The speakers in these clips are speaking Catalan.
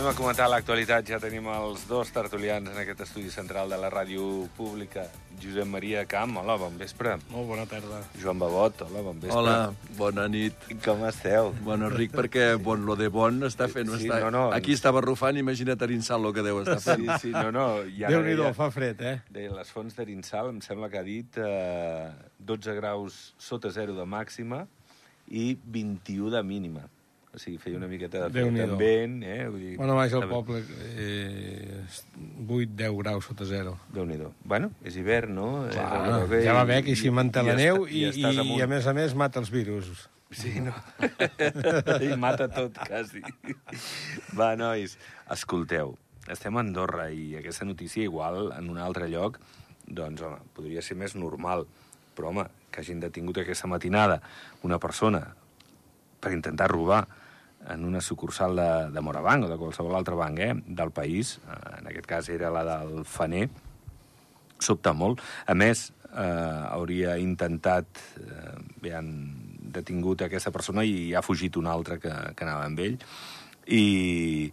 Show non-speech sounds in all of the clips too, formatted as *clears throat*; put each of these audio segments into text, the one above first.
anem a comentar l'actualitat. Ja tenim els dos tertulians en aquest estudi central de la ràdio pública. Josep Maria Camp, hola, bon vespre. Molt bona tarda. Joan Babot, hola, bon vespre. Hola, bona nit. Com esteu? Bueno, ric perquè bon, lo de bon està fent... Sí, està... no, no. Aquí estava rufant, imagina't Arinsal el que deu estar fent. Sí, sí, no, no. I ara Déu-n'hi-do, deia- fa fred, eh? Deia, les fonts d'Arinsal, em sembla que ha dit eh, 12 graus sota zero de màxima i 21 de mínima. O sigui, feia una miqueta de Déu-n'hi-do. amb vent, eh? Vull dir, Bueno, baix al poble, eh, 8-10 graus sota zero. Déu-n'hi-do. Bueno, és hivern, no? És Clar, el que- ja va bé que així manté la neu i, i, i, amunt. a més a més mata els virus. Sí, no? *laughs* I mata tot, quasi. Va, nois, escolteu, estem a Andorra i aquesta notícia, igual, en un altre lloc, doncs, home, podria ser més normal. Però, home, que hagin detingut aquesta matinada una persona per intentar robar en una sucursal de, de Morabanc o de qualsevol altre banc eh, del país, eh, en aquest cas era la del Faner, sobta molt. A més, eh, hauria intentat... Eh, bé, han detingut aquesta persona i ha fugit un altre que, que anava amb ell. I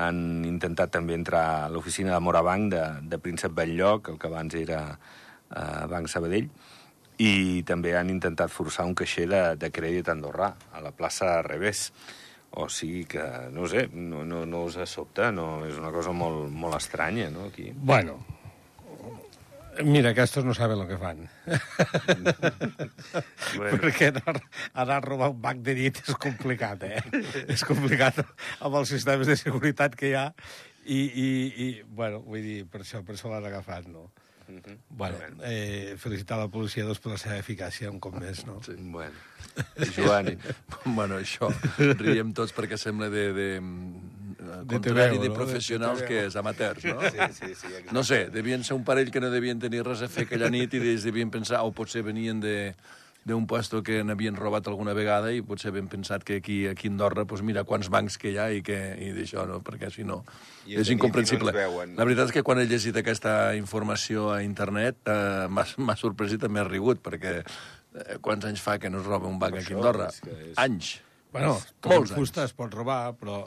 han intentat també entrar a l'oficina de Morabanc de, de Príncep Belllloc, el que abans era eh, Banc Sabadell, i també han intentat forçar un caixer de, de crèdit andorrà, a la plaça Revés. O sigui que, no sé, no, no, no us sobta, no, és una cosa molt, molt estranya, no, aquí. Bueno, mira, aquestos no saben lo que fan. Bueno. Perquè anar, anar a robar un banc de nit és complicat, eh? és complicat amb els sistemes de seguretat que hi ha i, i, i bueno, vull dir, per això, per això l'han agafat, no? Mhm. Bueno, eh, felicitar la policia doncs, per la seva eficàcia un cop més, no? Sí. Bueno. Joan, *laughs* Bueno, això, riem tots perquè sembla de... de, de TVO, contrari de no? professionals De TVO. que és amateurs, no? sí, sí, sí, exacte. No sé, devien ser un parell que no devien tenir res a fer aquella nit i ells devien pensar, o potser venien de d'un puesto que n'havien robat alguna vegada i potser ben pensat que aquí, aquí a Andorra, doncs mira quants bancs que hi ha i, que, i d'això, no? perquè si no I és no incomprensible. ens veuen. La veritat és que quan he llegit aquesta informació a internet eh, m'ha sorprès i també he rigut, perquè eh, quants anys fa que no es roba un banc aquí a Andorra? és Anys. Bueno, Molts amb fusta es pot robar, però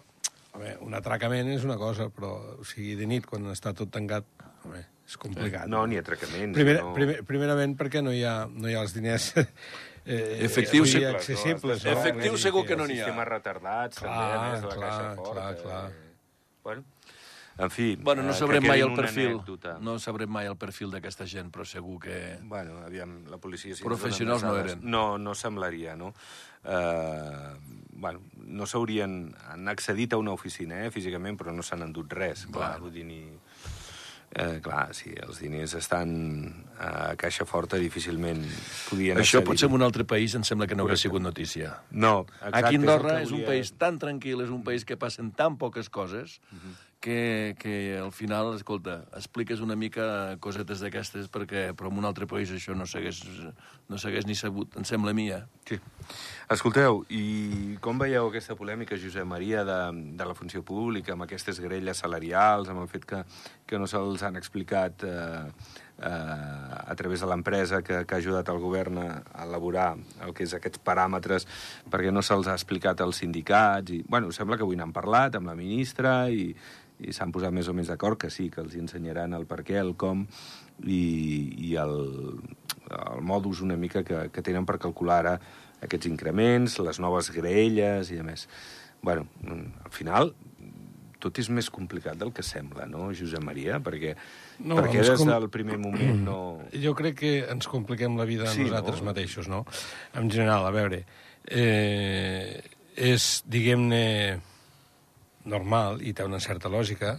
home, un atracament és una cosa, però o sigui, de nit, quan està tot tancat, home, és complicat. No, ni atracaments. Primer, no... primer, primerament perquè no hi ha, no hi ha els diners *laughs* eh, dir, sí. accessibles. No? Efectius Vull dir segur que no n'hi ha. Sistemes retardats, Clar, també, a més, de la clar, caixa forta. clar, clar. eh, Bueno, en fi... Bueno, no eh, sabrem que mai el perfil. anècdota. No sabrem mai el perfil d'aquesta gent, però segur que... Bueno, aviam, la policia... Si Professionals no eren. No, no semblaria, no? Uh, bueno, no s'haurien... Han accedit a una oficina, eh, físicament, però no s'han endut res, clar, Clar. vull dir, ni... Eh, clar, si els diners estan a caixa forta, difícilment podien Això potser en un altre país em sembla que no Correcte. sigut notícia. No, exacte, Aquí és Andorra que és un país tan tranquil, és un país que passen tan poques coses que, que al final, escolta, expliques una mica cosetes d'aquestes perquè però en un altre país això no s'hagués no s'hagués ni sabut, em sembla a mi, eh? Sí. Escolteu, i com veieu aquesta polèmica, Josep Maria, de, de la funció pública, amb aquestes grelles salarials, amb el fet que, que no se'ls han explicat eh, eh, a través de l'empresa que, que ha ajudat el govern a, elaborar el que és aquests paràmetres, perquè no se'ls ha explicat als sindicats, i, bueno, sembla que avui n'han parlat amb la ministra i, i s'han posat més o menys d'acord que sí, que els ensenyaran el per què, el com i, i el, el modus una mica que, que tenen per calcular ara aquests increments, les noves graelles i a més. bueno, al final tot és més complicat del que sembla, no, Josep Maria? Perquè, No, perquè des com- del primer moment no... *clears throat* Jo crec que ens compliquem la vida Sí, nosaltres no? no? mateixos, no? En general, a veure, eh, és, diguem-ne, normal i té una certa lògica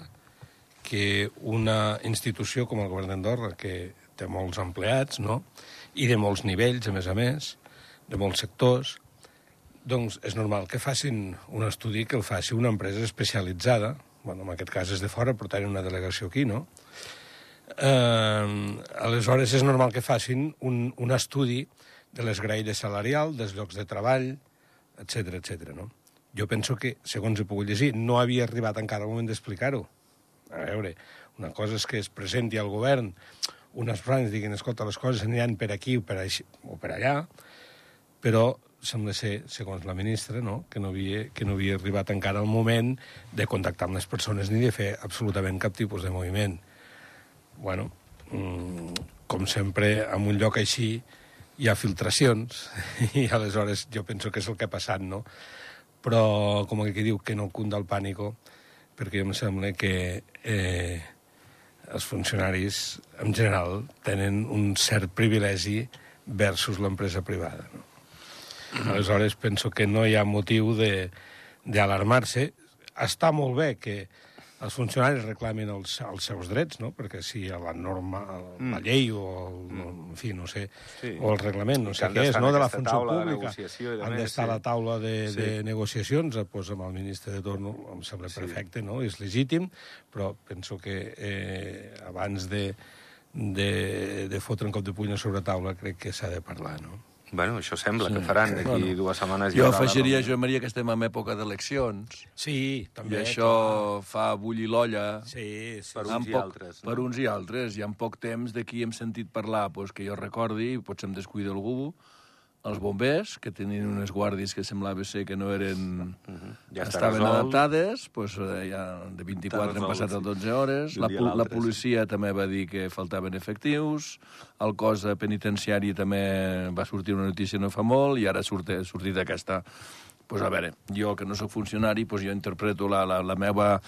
que una institució com el govern d'Andorra, que té molts empleats, no?, i de molts nivells, a més a més, de molts sectors, doncs és normal que facin un estudi que el faci una empresa especialitzada, bueno, en aquest cas és de fora, però tenen una delegació aquí, no?, eh, aleshores és normal que facin un, un estudi de les graelles salarial, dels llocs de treball, etc etc. no? Jo penso que, segons he pogut llegir, no havia arribat encara el moment d'explicar-ho. A veure, una cosa és que es presenti al govern unes plans, diguin, escolta, les coses aniran per aquí o per, així, o per allà, però sembla ser, segons la ministra, no? Que, no havia, que no havia arribat encara el moment de contactar amb les persones ni de fer absolutament cap tipus de moviment. Bueno, mm, com sempre, en un lloc així hi ha filtracions *laughs* i aleshores jo penso que és el que ha passat, no? Però, com que diu, que no cunda el pànico, perquè em sembla que eh, els funcionaris, en general, tenen un cert privilegi versus l'empresa privada. No? Aleshores, penso que no hi ha motiu d'alarmar-se. Està molt bé que els funcionaris reclamin els, els seus drets, no? perquè si a la norma, a la Mm. llei o, el, en fi, no sé, Sí. o el reglament, no I sé què és, no? de la funció pública, de han d'estar a sí. la taula de, Sí. de negociacions, doncs amb el ministre de torno, em sembla perfecte, no? És legítim, però penso que eh, abans de, de, de fotre un cop de puny a sobre taula crec que s'ha de parlar, no? Bueno, això sembla que faran d'aquí Bueno, dues setmanes. Jo afegiria, reunió. jo, Maria, que estem en època d'eleccions, Sí, i també. això fa bullir l'olla clar. Sí, sí. Per sí. uns en i poc, altres, no? Per uns i altres. I en poc temps d'aquí hem sentit parlar, pues, que jo recordi, potser em descuida algú, els bombers, que tenien unes guàrdies que semblava ser que no eren... Ja està estaven resolt. adaptades, pues, eh, ja de 24 Està han passat a resolt, 12 hores. La, la policia també va dir que faltaven efectius, el cos de penitenciari també va sortir una notícia no fa molt, i ara surt, ha sortit aquesta... Pues a veure, jo que no sóc funcionari, pues jo interpreto la, la, la meva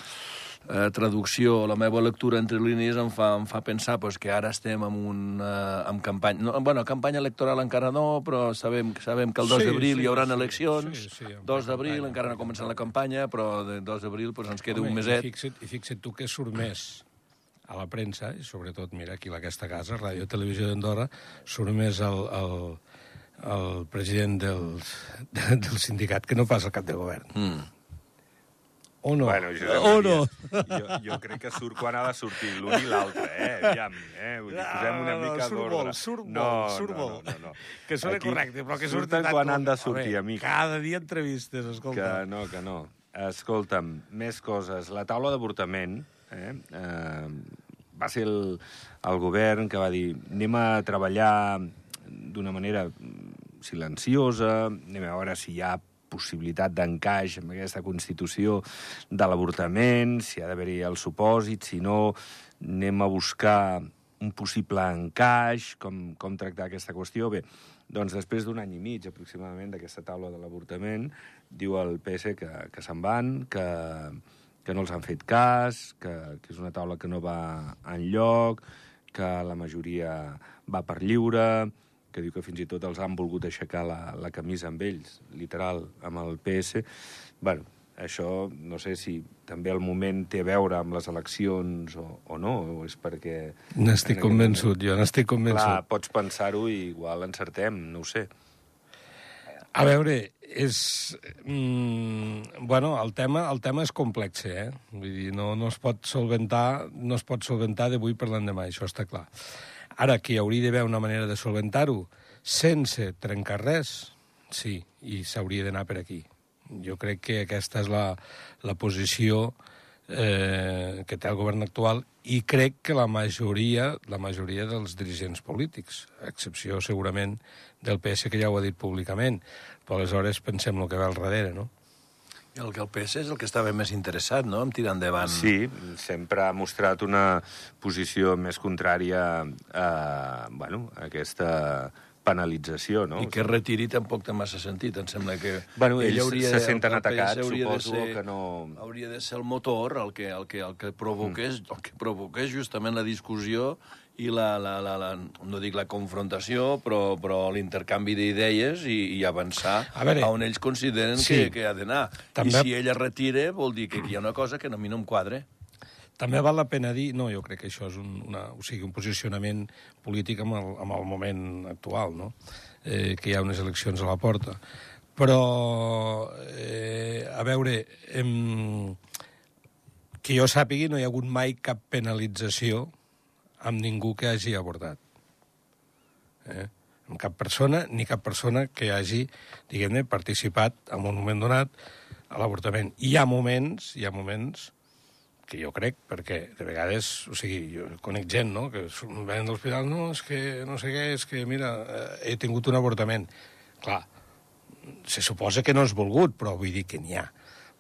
eh, traducció, la meva lectura entre línies em fa, em fa pensar pues, que ara estem en, un, eh, en campanya... No, bueno, campanya electoral encara no, però sabem, sabem que el 2 Sí, d'abril sí, hi haurà sí, eleccions. sí, sí, en 2 d'abril encara no ha en començat la campanya. però de 2 d'abril pues, ens queda Home, un I meset. fixa't, I fixa't tu que surt més a la premsa, i sobretot, mira, aquí a aquesta casa, Ràdio Televisió d'Andorra, surt més el, el, el president del, *laughs* del sindicat que no pas el cap de govern. Mm. O no? Bueno, Josep o no? Jo, jo crec que surt quan ha de sortir l'un i l'altre, eh? Aviam, eh? Vull dir, posem una No, no, mica surt d'ordre. molt, surt no, molt, surt no, molt. No, no, no. Que sona Aquí correcte, però que surten tant quan han de sortir, Home, amic. Cada dia entrevistes, Que escolta. no, que no. Escolta'm, més coses. La taula d'avortament eh, eh, va ser el, el govern que va dir anem a treballar d'una manera silenciosa, anem a veure si hi ha possibilitat d'encaix amb aquesta Constitució de l'avortament, si ha d'haver-hi el supòsit, si no, anem a buscar un possible encaix, com, com tractar aquesta qüestió. Bé, doncs després d'un any i mig aproximadament d'aquesta taula de l'avortament, diu el PS que, que se'n van, que, que no els han fet cas, que, que és una taula que no va enlloc, que la majoria va per lliure, que diu que fins i tot els han volgut aixecar la, la camisa amb ells, literal, amb el PS. bueno, això no sé si també el moment té a veure amb les eleccions o, o no, o és perquè... N'estic convençut, jo n'estic Clar, convençut. pots pensar-ho i igual encertem, no ho sé. A veure, és... Mm, bueno, el tema, el tema és complex, eh? Vull dir, no, no es pot solventar, no es pot solventar d'avui per l'endemà, això està clar. Ara, que hi hauria d'haver una manera de solventar-ho sense trencar res, sí, i s'hauria d'anar per aquí. Jo crec que aquesta és la, la posició eh, que té el govern actual i crec que la majoria, la majoria dels dirigents polítics, a excepció segurament del PS, que ja ho ha dit públicament, però aleshores pensem el que ve al darrere, no? El que el PS és el que estava més interessat, no?, en tirar endavant. Sí, sempre ha mostrat una posició més contrària a, bueno, a aquesta penalització, no? I que retiri tampoc té massa sentit. Em sembla que... Bueno, ell ells hauria se senten atacats, suposo que no- Hauria de ser el motor el que, el que, el que, provoqués, el que provoqués justament la discussió i la, la, la, la no dic la confrontació, però, però l'intercanvi d'idees i, i avançar A veure, on ells consideren sí. que, que ha d'anar. També- I si ell es retira, vol dir que hi ha una cosa que a mi no em quadre. També val la pena dir, no, jo crec que això és un, una, o sigui, un posicionament polític amb el, amb el moment actual, no? eh, que hi ha unes eleccions a la porta. Però, eh, a veure, em, que jo sàpigui, no hi ha hagut mai cap penalització amb ningú que hagi abordat. Eh? Amb cap persona, ni cap persona que hagi, diguem-ne, participat en un moment donat a l'avortament. Hi ha moments, hi ha moments que jo crec, perquè de vegades, o sigui, jo conec gent, no?, que venen de l'hospital, no, és que no sé què, és que, mira, eh, he tingut un avortament. Clar, se suposa que no és volgut, però vull dir que n'hi ha.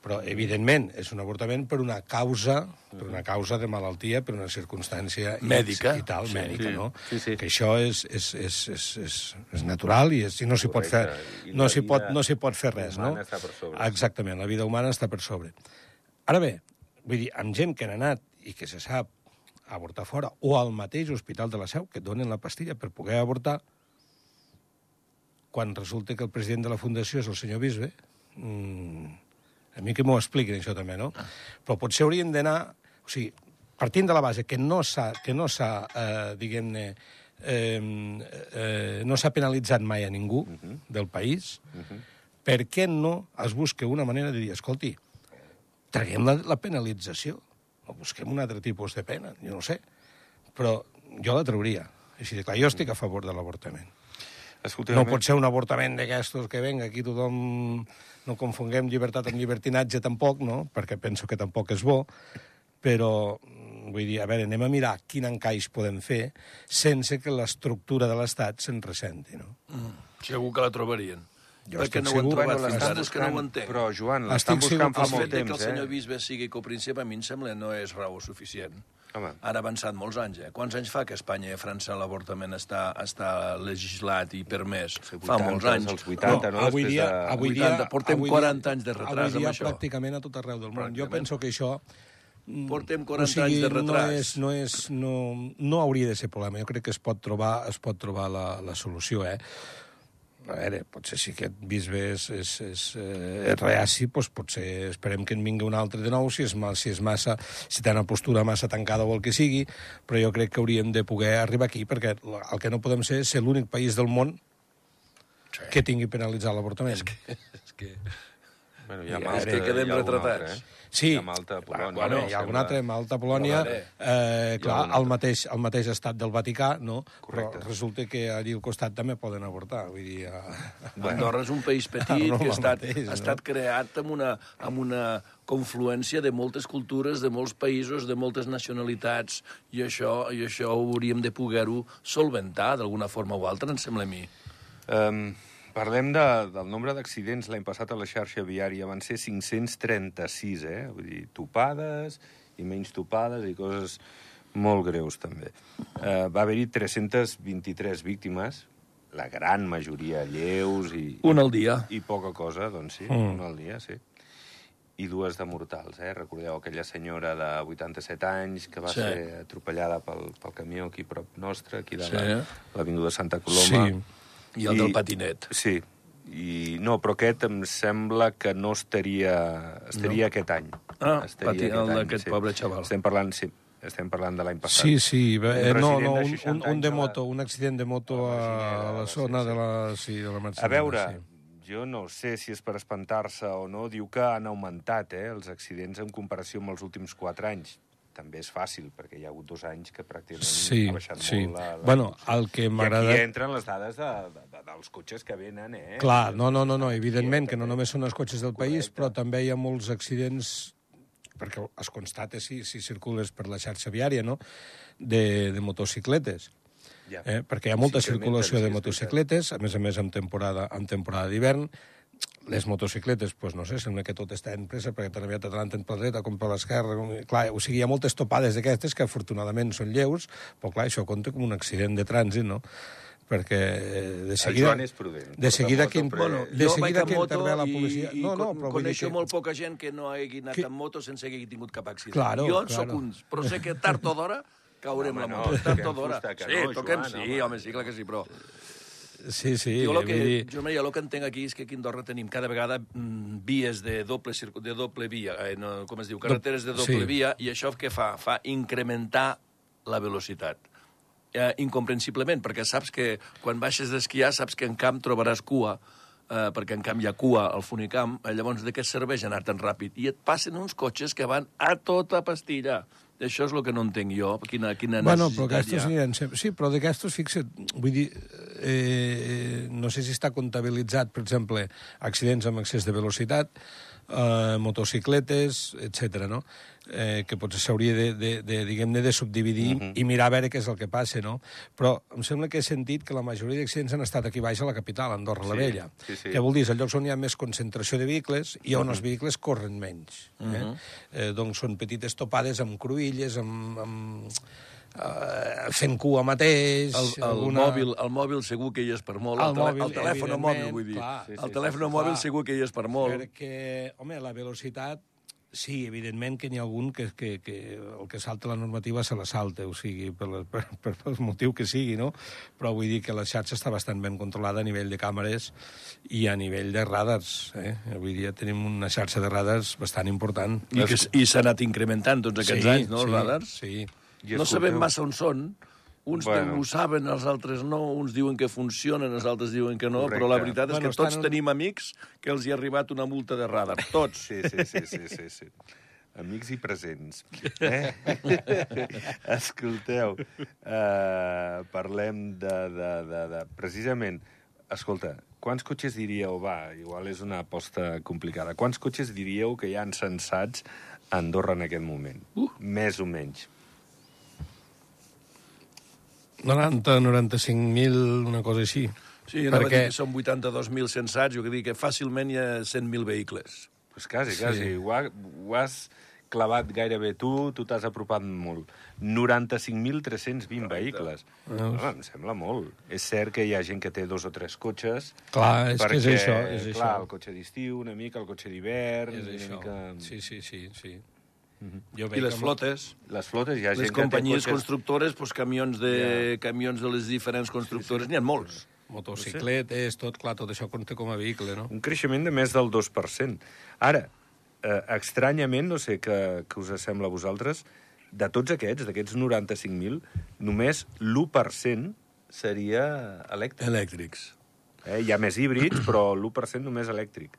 Però, evidentment, és un avortament per una causa, per una causa de malaltia, per una circumstància Mèdica. i tal, Sí, mèdica, sí. no? Sí, sí. Que això és, és, és, és, és, és natural i, és, i no s'hi pot fer, no s'hi pot, no s'hi pot fer res, no? humana està per sobre. Exactament, la vida humana està per sobre. Ara bé, vull dir, amb gent que han anat i que se sap avortar fora, o al mateix Hospital de la Seu, que et donen la pastilla per poder avortar, quan resulta que el president de la Fundació és el senyor Bisbe, mmm, a mi que m'ho expliquin, això també, no? Però potser hauríem d'anar... O sigui, partint de la base que no s'ha, que no s'ha eh, diguem-ne, eh, eh, no s'ha penalitzat mai a ningú uh -huh. del país, uh -huh. per què no es busca una manera de dir, escolti, traguem la, la penalització, o busquem un altre tipus de pena, jo no sé, però jo la trauria. Així de clar, jo estic a favor de l'avortament. No pot ser un avortament d'aquestos que venga aquí tothom... No confonguem llibertat amb llibertinatge tampoc, no? Perquè penso que tampoc és bo, però mm, vull dir, a veure, anem a mirar quin encaix podem fer sense que l'estructura de l'Estat se'n ressenti, no? Segur que la trobarien. Jo Perquè estic no ho han segur- trobat Bueno, fins ara, és que no ho buscant, entenc. Però, Joan, l'estan buscant fa El molt fet de que temps, el senyor eh? bisbe sigui copríncep, a mi em sembla no és raó suficient. Home. Han avançat molts anys, eh? Quants anys fa que a Espanya i a França l'avortament està, està legislat i permès? Fa 80, molts anys. Els 80, no? avui Després dia, de... avui 80, dia, portem avui 40 anys de retras avui dia, amb això. pràcticament a tot arreu del món. Jo penso que això Portem 40 o sigui, anys de no, retras. és, no, és, no, no hauria de ser problema. Jo crec que es pot trobar, es pot trobar la, la solució, eh? A veure, potser si aquest bisbe és, és, és, eh, és reaci, doncs potser esperem que en vingui un altre de nou, si és, mal, si és massa, si té una postura massa tancada o el que sigui, però jo crec que hauríem de poder arribar aquí, perquè el que no podem ser és ser l'únic país del món Sí. que tingui penalitzat l'avortament. És que... És que... Bueno, hi ha I Malta, ara que quedem retratats. altre, eh? Sí, ha Malta, Polònia... bueno, hi ha algun altre, Malta, Polònia, eh, clar, el mateix, el mateix estat del Vaticà, no? Correcte. Però resulta que allí al costat també poden avortar, vull dir... Eh... Andorra és un país petit Roma que ha estat, mateix, ha no? estat creat amb una, amb una confluència de moltes cultures, de molts països, de moltes nacionalitats, i això, i això hauríem de poder-ho solventar d'alguna forma o altra, em sembla a mi. Um, parlem de, del nombre d'accidents l'any passat a la xarxa viària. Van ser 536, eh? Vull dir, topades i menys topades i coses molt greus, també. Uh, va haver-hi 323 víctimes, la gran majoria lleus i, Un al dia. i poca cosa, doncs sí, Mm. un al dia, sí. I dues de mortals, eh? Recordeu aquella senyora de 87 anys que va Sí. ser atropellada pel, pel camió aquí prop nostre, aquí de Sí. l'Avinguda Santa Coloma. Sí. I el del patinet. Sí. I, no, però aquest em sembla que no estaria... Estaria no. aquest any. Ah, estaria pati- el aquest any, d'aquest pobre xaval. Estem parlant, sí, estem parlant de l'any passat. Sí, sí, eh, no, no, un, 60 un, un de la- moto, un accident de moto a la a, la sí, zona sí. de la, sí, de la Marcinera, A veure, sí. jo no sé si és per espantar-se o no, diu que han augmentat eh, els accidents en comparació amb els últims 4 anys. També és fàcil, perquè hi ha hagut dos anys que pràcticament Sí, ha baixat sí. molt la... la Bueno, el que I m'agrada... aquí entren les dades de, de, de, dels cotxes que venen, eh? Clar, no, no, no, no, evidentment que no només són els cotxes del país, però també hi ha molts accidents, perquè es constata si, si circules per la xarxa viària, no?, de, de motocicletes. Ja. Eh? Perquè hi ha molta Sí, circulació de motocicletes, a més a més en temporada, en temporada d'hivern, les motocicletes, pues, no sé, sembla que tot està en pressa, perquè tan aviat t'adelanten per la dreta com per l'esquerra. com- Clar, o sigui, hi ha moltes topades d'aquestes que afortunadament són lleus, però clar, això compta com un accident de trànsit, no? Perquè eh, de seguida... Joan és prudent. De seguida moto, que, però- bueno, de jo seguida que moto intervé la policia... i no, no, con- però vull dir coneixo que... molt poca gent que no hagi anat Que- amb moto sense que hagi tingut cap accident. Claro, jo claro. sóc un... Però sé que tard o d'hora caurem Home, la no, moto. tard toquem o d'hora. Sí, no, toquem, Joan, sí, home. home, sí, clar que sí, però... Sí, sí, Jo el que, dir... jo, Maria, el que entenc aquí és que aquí a Andorra tenim cada vegada mm, vies de doble, de doble via, eh, no, com es diu, carreteres de doble sí. via, i això què fa? Fa incrementar la velocitat. Eh, incomprensiblement, perquè saps que quan baixes d'esquiar saps que en camp trobaràs cua, eh, perquè en camp hi ha cua al funicamp, eh, llavors de què serveix anar tan ràpid? I et passen uns cotxes que van a tota pastilla. Això és el que no entenc jo, quina, quina Bueno, però necessitat aquests hi ha. sempre... Sí, però d'aquestos, fixa't, vull dir, eh, no sé si està comptabilitzat, per exemple, accidents amb excés de velocitat, eh, motocicletes, etc. no? Eh, que potser s'hauria de, de, de, diguem-ne, de subdividir Mhm. i mirar a veure què és el que passa, no? Però em sembla que he sentit que la majoria d'accidents han estat aquí baix a la capital, a Andorra la Sí, Vella. sí, sí. Què vol dir? És llocs on hi ha més concentració de vehicles i on Mhm. els vehicles corren menys. Eh? eh, doncs són petites topades amb cruïlles, amb... amb eh, fent cua mateix... El, el, alguna- mòbil, el mòbil segur que hi és per molt. El El, mòbil, el telèfon mòbil, vull dir. clar. Sí, sí, el telèfon sí, sí, mòbil clar. segur que hi és per molt. Perquè, home, la velocitat Sí, evidentment que n'hi ha algun que, que, que el que salta la normativa se la salta, o sigui, per, la- per, per, el motiu que sigui, no? Però vull dir que la xarxa està bastant ben controlada a nivell de càmeres i a nivell de radars. Eh? Avui dia tenim una xarxa de radars bastant important. I, que, i s'ha anat incrementant tots aquests anys, no, els sí, radars? Sí, I no escolteu- sabem massa on són. Uns Bueno. ho saben, els altres no. Uns diuen que funcionen, els altres diuen que no. Correcte. Però la veritat és Bueno, que tots estan- tenim amics que els hi ha arribat una multa de radar. Tots. Sí, sí, sí, sí, sí, sí. Amics i presents. Eh? *laughs* Escolteu, uh, parlem de, de, de, de... Precisament, escolta, quants cotxes diríeu, va, igual és una aposta complicada, quants cotxes diríeu que hi han censats a Andorra en aquest moment? Uh. Més o menys. 90, 95.000, una cosa així. Sí, anava Perquè- dir que són 82.000 censats, jo que dic que fàcilment hi ha 100.000 vehicles. Pues quasi, Sí. quasi. Ho, ha, ho has clavat gairebé tu, tu t'has apropat molt. 95.320 vehicles. Veus? Home, em sembla molt. És cert que hi ha gent que té dos o tres cotxes. Clar, és que és això, és clar, això. el cotxe d'estiu, una mica, el cotxe d'hivern... És una això. Mica... Sí, sí, sí, sí. Jo I les que- flotes. Les flotes, hi ha Les gent que té companyies cotxes... constructores, doncs, camions, de, camions de les diferents constructores, n'hi ha molts. Motocicletes, tot, clar, tot això compta com a vehicle, no? Un creixement de més del 2%. Ara, eh, estranyament, no sé què, què us sembla a vosaltres, de tots aquests, d'aquests 95.000, només l'1% seria elèctric. Elèctrics. Eh? Hi ha més híbrids, però l'1% només elèctric.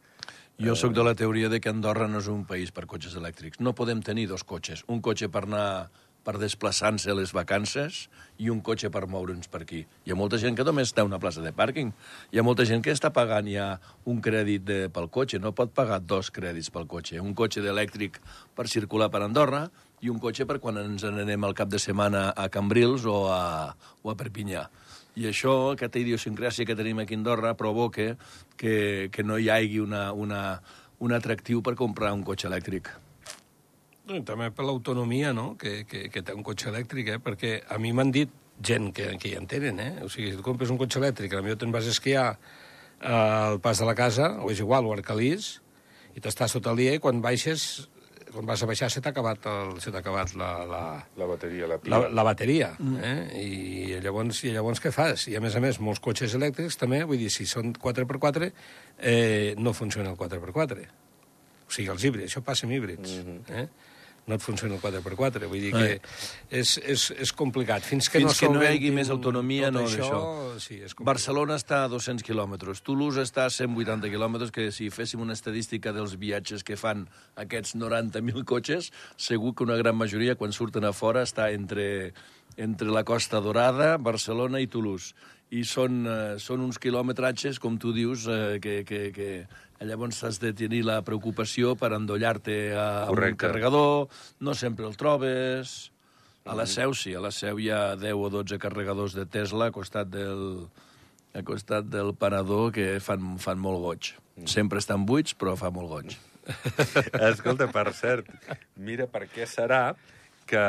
Jo sóc de la teoria de que Andorra no és un país per cotxes elèctrics. No podem tenir dos cotxes. Un cotxe per anar per desplaçar-se a les vacances i un cotxe per moure'ns per aquí. Hi ha molta gent que només té una plaça de pàrquing. Hi ha molta gent que està pagant ja un crèdit de, pel cotxe. No pot pagar dos crèdits pel cotxe. Un cotxe d'elèctric per circular per Andorra i un cotxe per quan ens n'anem al cap de setmana a Cambrils o a, o a Perpinyà. I això, aquesta idiosincràsia que tenim aquí a Andorra, provoca que, que no hi hagi una, una, un atractiu per comprar un cotxe elèctric. I també per l'autonomia, no?, que, que, que té un cotxe elèctric, eh? Perquè a mi m'han dit gent que, que hi entenen, eh? O sigui, si tu compres un cotxe elèctric, potser te'n vas a esquiar al pas de la casa, o és igual, o a Arcalís, i t'estàs sota i quan baixes, quan vas a baixar se t'ha acabat, el, se acabat la, la, La bateria, la la, pila. la bateria. Eh? I, llavors, I llavors què fas? I a més a més, molts cotxes elèctrics també, vull dir, si són 4x4, eh, no funciona el 4x4. O sigui, els híbrids, això passa amb híbrids. Mm -hmm. eh? No et funciona el 4x4, vull dir que és, és, és complicat. Fins que Fins no que no hi hagi més autonomia, no, això, d'això. Sí, és complicat. Barcelona està a 200 quilòmetres, Toulouse està a 180 quilòmetres, que si féssim una estadística dels viatges que fan aquests 90.000 cotxes, segur que una gran majoria, quan surten a fora, està entre, entre la Costa Dorada, Barcelona i Toulouse. I són, eh, són uns quilòmetratges, com tu dius, eh, que, que, que llavors has de tenir la preocupació per endollar-te a, a un Correcte. carregador, no sempre el trobes... A la Seu sí, a la Seu hi ha 10 o 12 carregadors de Tesla a costat del, a costat del parador que fan, fan molt goig. Sempre estan buits, però fa molt goig. *laughs* Escolta, per cert, mira per què serà que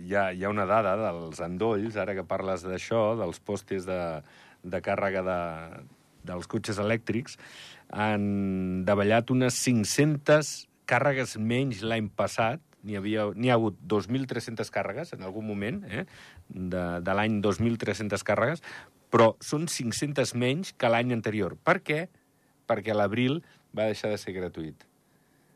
hi ha, hi ha una dada dels endolls, ara que parles d'això, dels postes de, de càrrega de, dels cotxes elèctrics, han davallat unes 500 càrregues menys l'any passat, n'hi havia n'hi ha hagut 2.300 càrregues en algun moment, eh? de, de l'any 2.300 càrregues, però són 500 menys que l'any anterior. Per què? Perquè a l'abril va deixar de ser gratuït.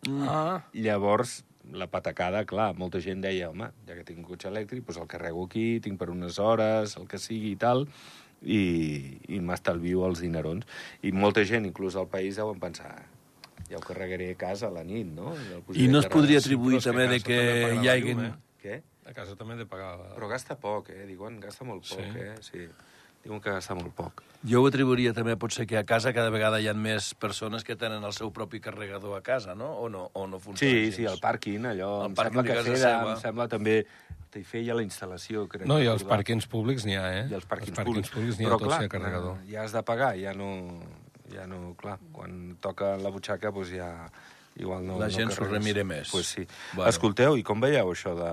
Ah, Llavors, la patacada, clar, molta gent deia, home, ja que tinc un cotxe elèctric, doncs el carrego aquí, tinc per unes hores, el que sigui i tal, i, i m'estalvio els dinerons. I molta gent, inclús al país, deuen pensar, ja ho carregaré a casa a la nit, no? I no es carregar." podria atribuir també de que hi la hagi... eh? Què? a casa també he de pagar... Però gasta poc, eh? Diuen, gasta molt poc, Sí. eh? Sí. Diuen que gasta molt poc. Jo ho atribuiria també, potser, que a casa cada vegada hi ha més persones que tenen el seu propi carregador a casa, no? O no, o no funciona Sí, gens? sí, el pàrquing, allò... El em pàrquing sembla que casa feia, seva. em sembla també... Hi feia la instal·lació, crec. No, i els pàrquings públics n'hi ha, eh? I els pàrquings, els pàrquings públics n'hi ha tots clar, carregador. eh, ja has de pagar, ja no... Ja no, clar, quan toca la butxaca, doncs ja... Igual no, La gent no s'ho remira més. Pues sí. Bueno. Bueno. Escolteu, i com veieu això de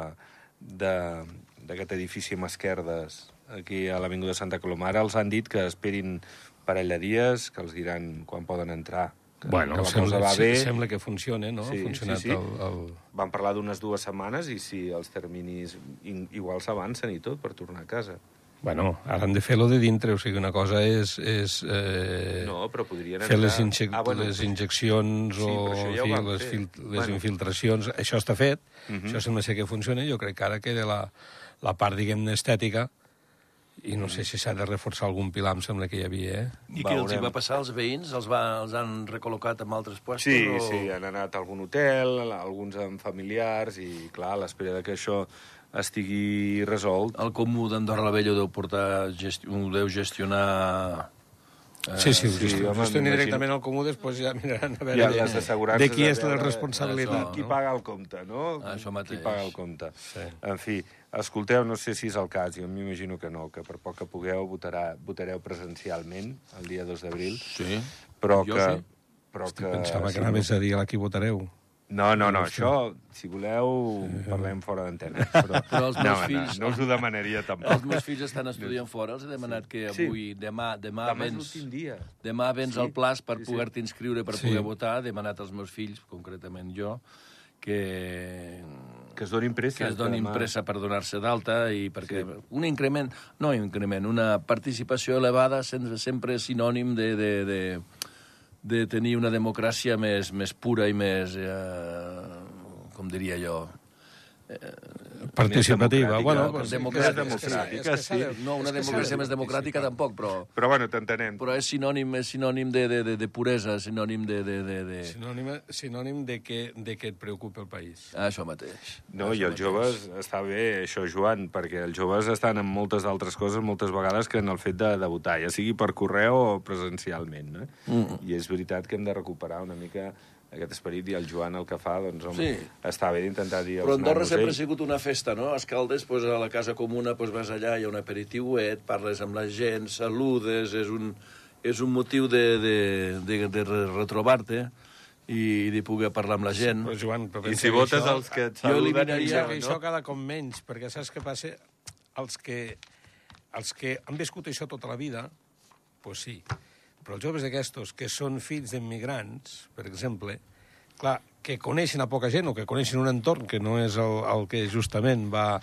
de- d'aquest edifici amb esquerdes aquí a l'Avinguda Santa Coloma? Ara els han dit que esperin parell de dies, que els diran quan poden entrar. Que, Bueno, que la sembla, cosa va bé. sembla que funcione, no? Sí, ha funcionat sí, sí. El, el... Van parlar d'unes dues setmanes i si els terminis in- igual s'avancen i tot per tornar a casa. Bueno, ara han de fer lo de dintre, o sigui, una cosa és, és eh, No, però podrien fer les, injec Ah, bueno, les injeccions sí, o ja fi, les, fil les Bueno. infiltracions. Això està fet, Mhm. això sembla ser que funciona. Jo crec que ara queda la, la part, diguem-ne, estètica, i no sé si s'ha de reforçar algun pilar, em sembla que hi havia, eh? I què els hi va passar als veïns? Els, va, els han recol·locat en altres puestos? Sí, o... sí, han anat a algun hotel, alguns amb familiars, i clar, a l'espera que això estigui resolt. El comú d'Andorra la Vella ho deu portar, gesti ho deu gestionar... eh, Sí, sí, sí, sí home, m'imagino. directament al comú, després ja miraran a veure Ja de, les assegurances... de qui és la responsabilitat. això, Qui no? paga el compte, no? Això mateix. Qui paga el compte. Sí. En fi, escolteu, no sé si és el cas, jo m'imagino que no, que per poc que pugueu votarà, votareu presencialment el dia 2 d'abril, Sí. però Jo que... sí. Però que... Pensava si que anaves a dir a qui votareu. No, no, no, això, si voleu, parlem fora d'antena. Però, *laughs* Però els no, meus no, fills- no us ho demanaria tampoc. Els meus fills estan estudiant fora, els he demanat que Sí. avui, demà, demà, Demà és vens, l'últim dia. demà vens Sí, al plaç per sí, sí. poder-te inscriure, per Sí. poder votar. He demanat als meus fills, concretament jo, que, Que es donin pressa. que es donin demà. pressa per donar-se d'alta i perquè un increment, no un increment, una participació elevada sempre, sempre és sinònim de, de, de, de tenir una democràcia més, més pura i més, eh, com diria jo, Participativa. Bueno, no? pues, Democràtica, és que- és que- és que democràtica, de- sí. no una democràcia de més democràtica tampoc, però, Però bueno, t'entenem. però és sinònim, és sinònim de, de, de, de puresa, sinònim de... de, de, de... Sinònim, sinònim de que, de que et preocupa el país. Això mateix. No, i Això els joves, està bé això, Joan, perquè els joves estan en moltes altres coses moltes vegades que en el fet de, de votar, ja sigui per correu o presencialment. No? Mm. I és veritat que hem de recuperar una mica aquest esperit i el Joan el que fa, doncs, home, Sí. està bé d'intentar dir Però Andorra nanos, sempre ha "Ei, sigut una festa, no? A Escaldes, pues, a la casa comuna, pues, vas allà, hi ha un aperitiuet, parles amb la gent, saludes, és un, és un motiu de, de, de, de re- retrobar-te i de poder parlar amb la gent. Però, Joan, però I si que votes això, els que et Jo saluden... eliminaria pensa que no? això cada cop menys, perquè saps què passa? Els que, els que han viscut això tota la vida, pues sí. Però els joves d'aquestos, que són fills d'immigrants, per exemple, clar, que coneixen a poca gent o que coneixen un entorn que no és el, el que justament va,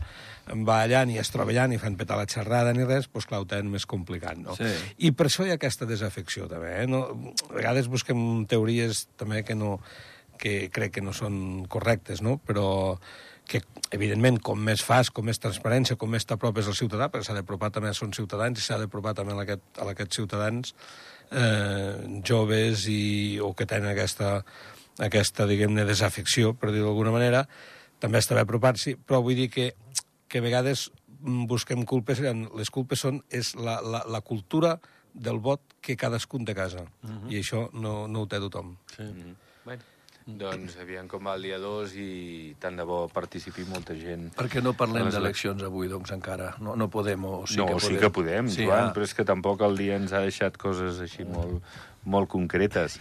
va allà ni es troba allà ni fan petar la xerrada ni res, doncs clar, ho tenen més complicat, no? Sí. I per això hi ha aquesta desafecció, també, eh? No, a vegades busquem teories també que no que crec que no són correctes, no? Però que, evidentment, com més fas, com més transparència, com més t'apropes al ciutadà, perquè s'ha d'apropar també als ciutadans i s'ha d'apropar també a aquest, a aquests ciutadans eh, joves i, o que tenen aquesta, aquesta diguem-ne, desafecció, per dir-ho d'alguna manera, també està bé apropar-s'hi, però vull dir que, que a vegades busquem culpes, i les culpes són és la, la, la cultura del vot que cadascun a casa, i això no, no ho té tothom. Sí. Mhm. Bueno, doncs aviam com va el dia 2 i tant de bo participi molta gent. Per què no parlem Les d'eleccions avui, doncs, encara? No, no podem, o sí no, que podem? sí que podem, sí, Joan, ah. però és que tampoc el dia ens ha deixat coses així molt, molt concretes.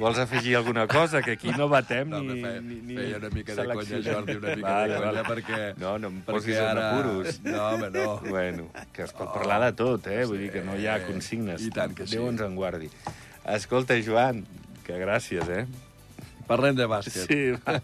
Vols afegir alguna cosa? Que aquí no batem No, ni, feia, ni, ni feia una mica de conya. Jordi, una mica Vale, de conya, vale. perquè... No, no em perquè posis en apuros. No, home, no. Bueno, que es pot parlar de tot, eh? Vull dir que no hi ha consignes. I tant que sí. Déu ens en guardi. Escolta, Joan, que gràcies, eh? Parlem de bàsquet. Sí, va.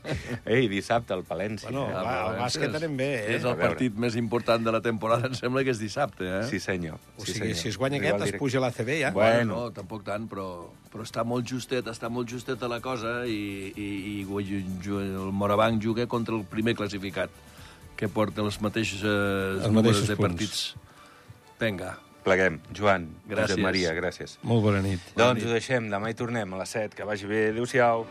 Ei, dissabte al Palència. Bueno, eh? va, el bàsquet anem bé, eh? És el partit més important de la temporada, em sembla que és dissabte, eh? Sí, senyor. O sí, sigui, senyor. si es guanya aquest, es puja a l'ACB, ja. Bueno. No, tampoc tant, però, però està molt justet, està molt justet a la cosa i, i, i el Morabanc juga contra el primer classificat, que porta els mateixos, eh, Els mateixos de punts. partits. Vinga, Pleguem. Joan, Gràcies. Josep Maria, gràcies. Molt bona nit. Doncs ho deixem, demà hi tornem a les 7. Que vagi bé. Adéu-siau.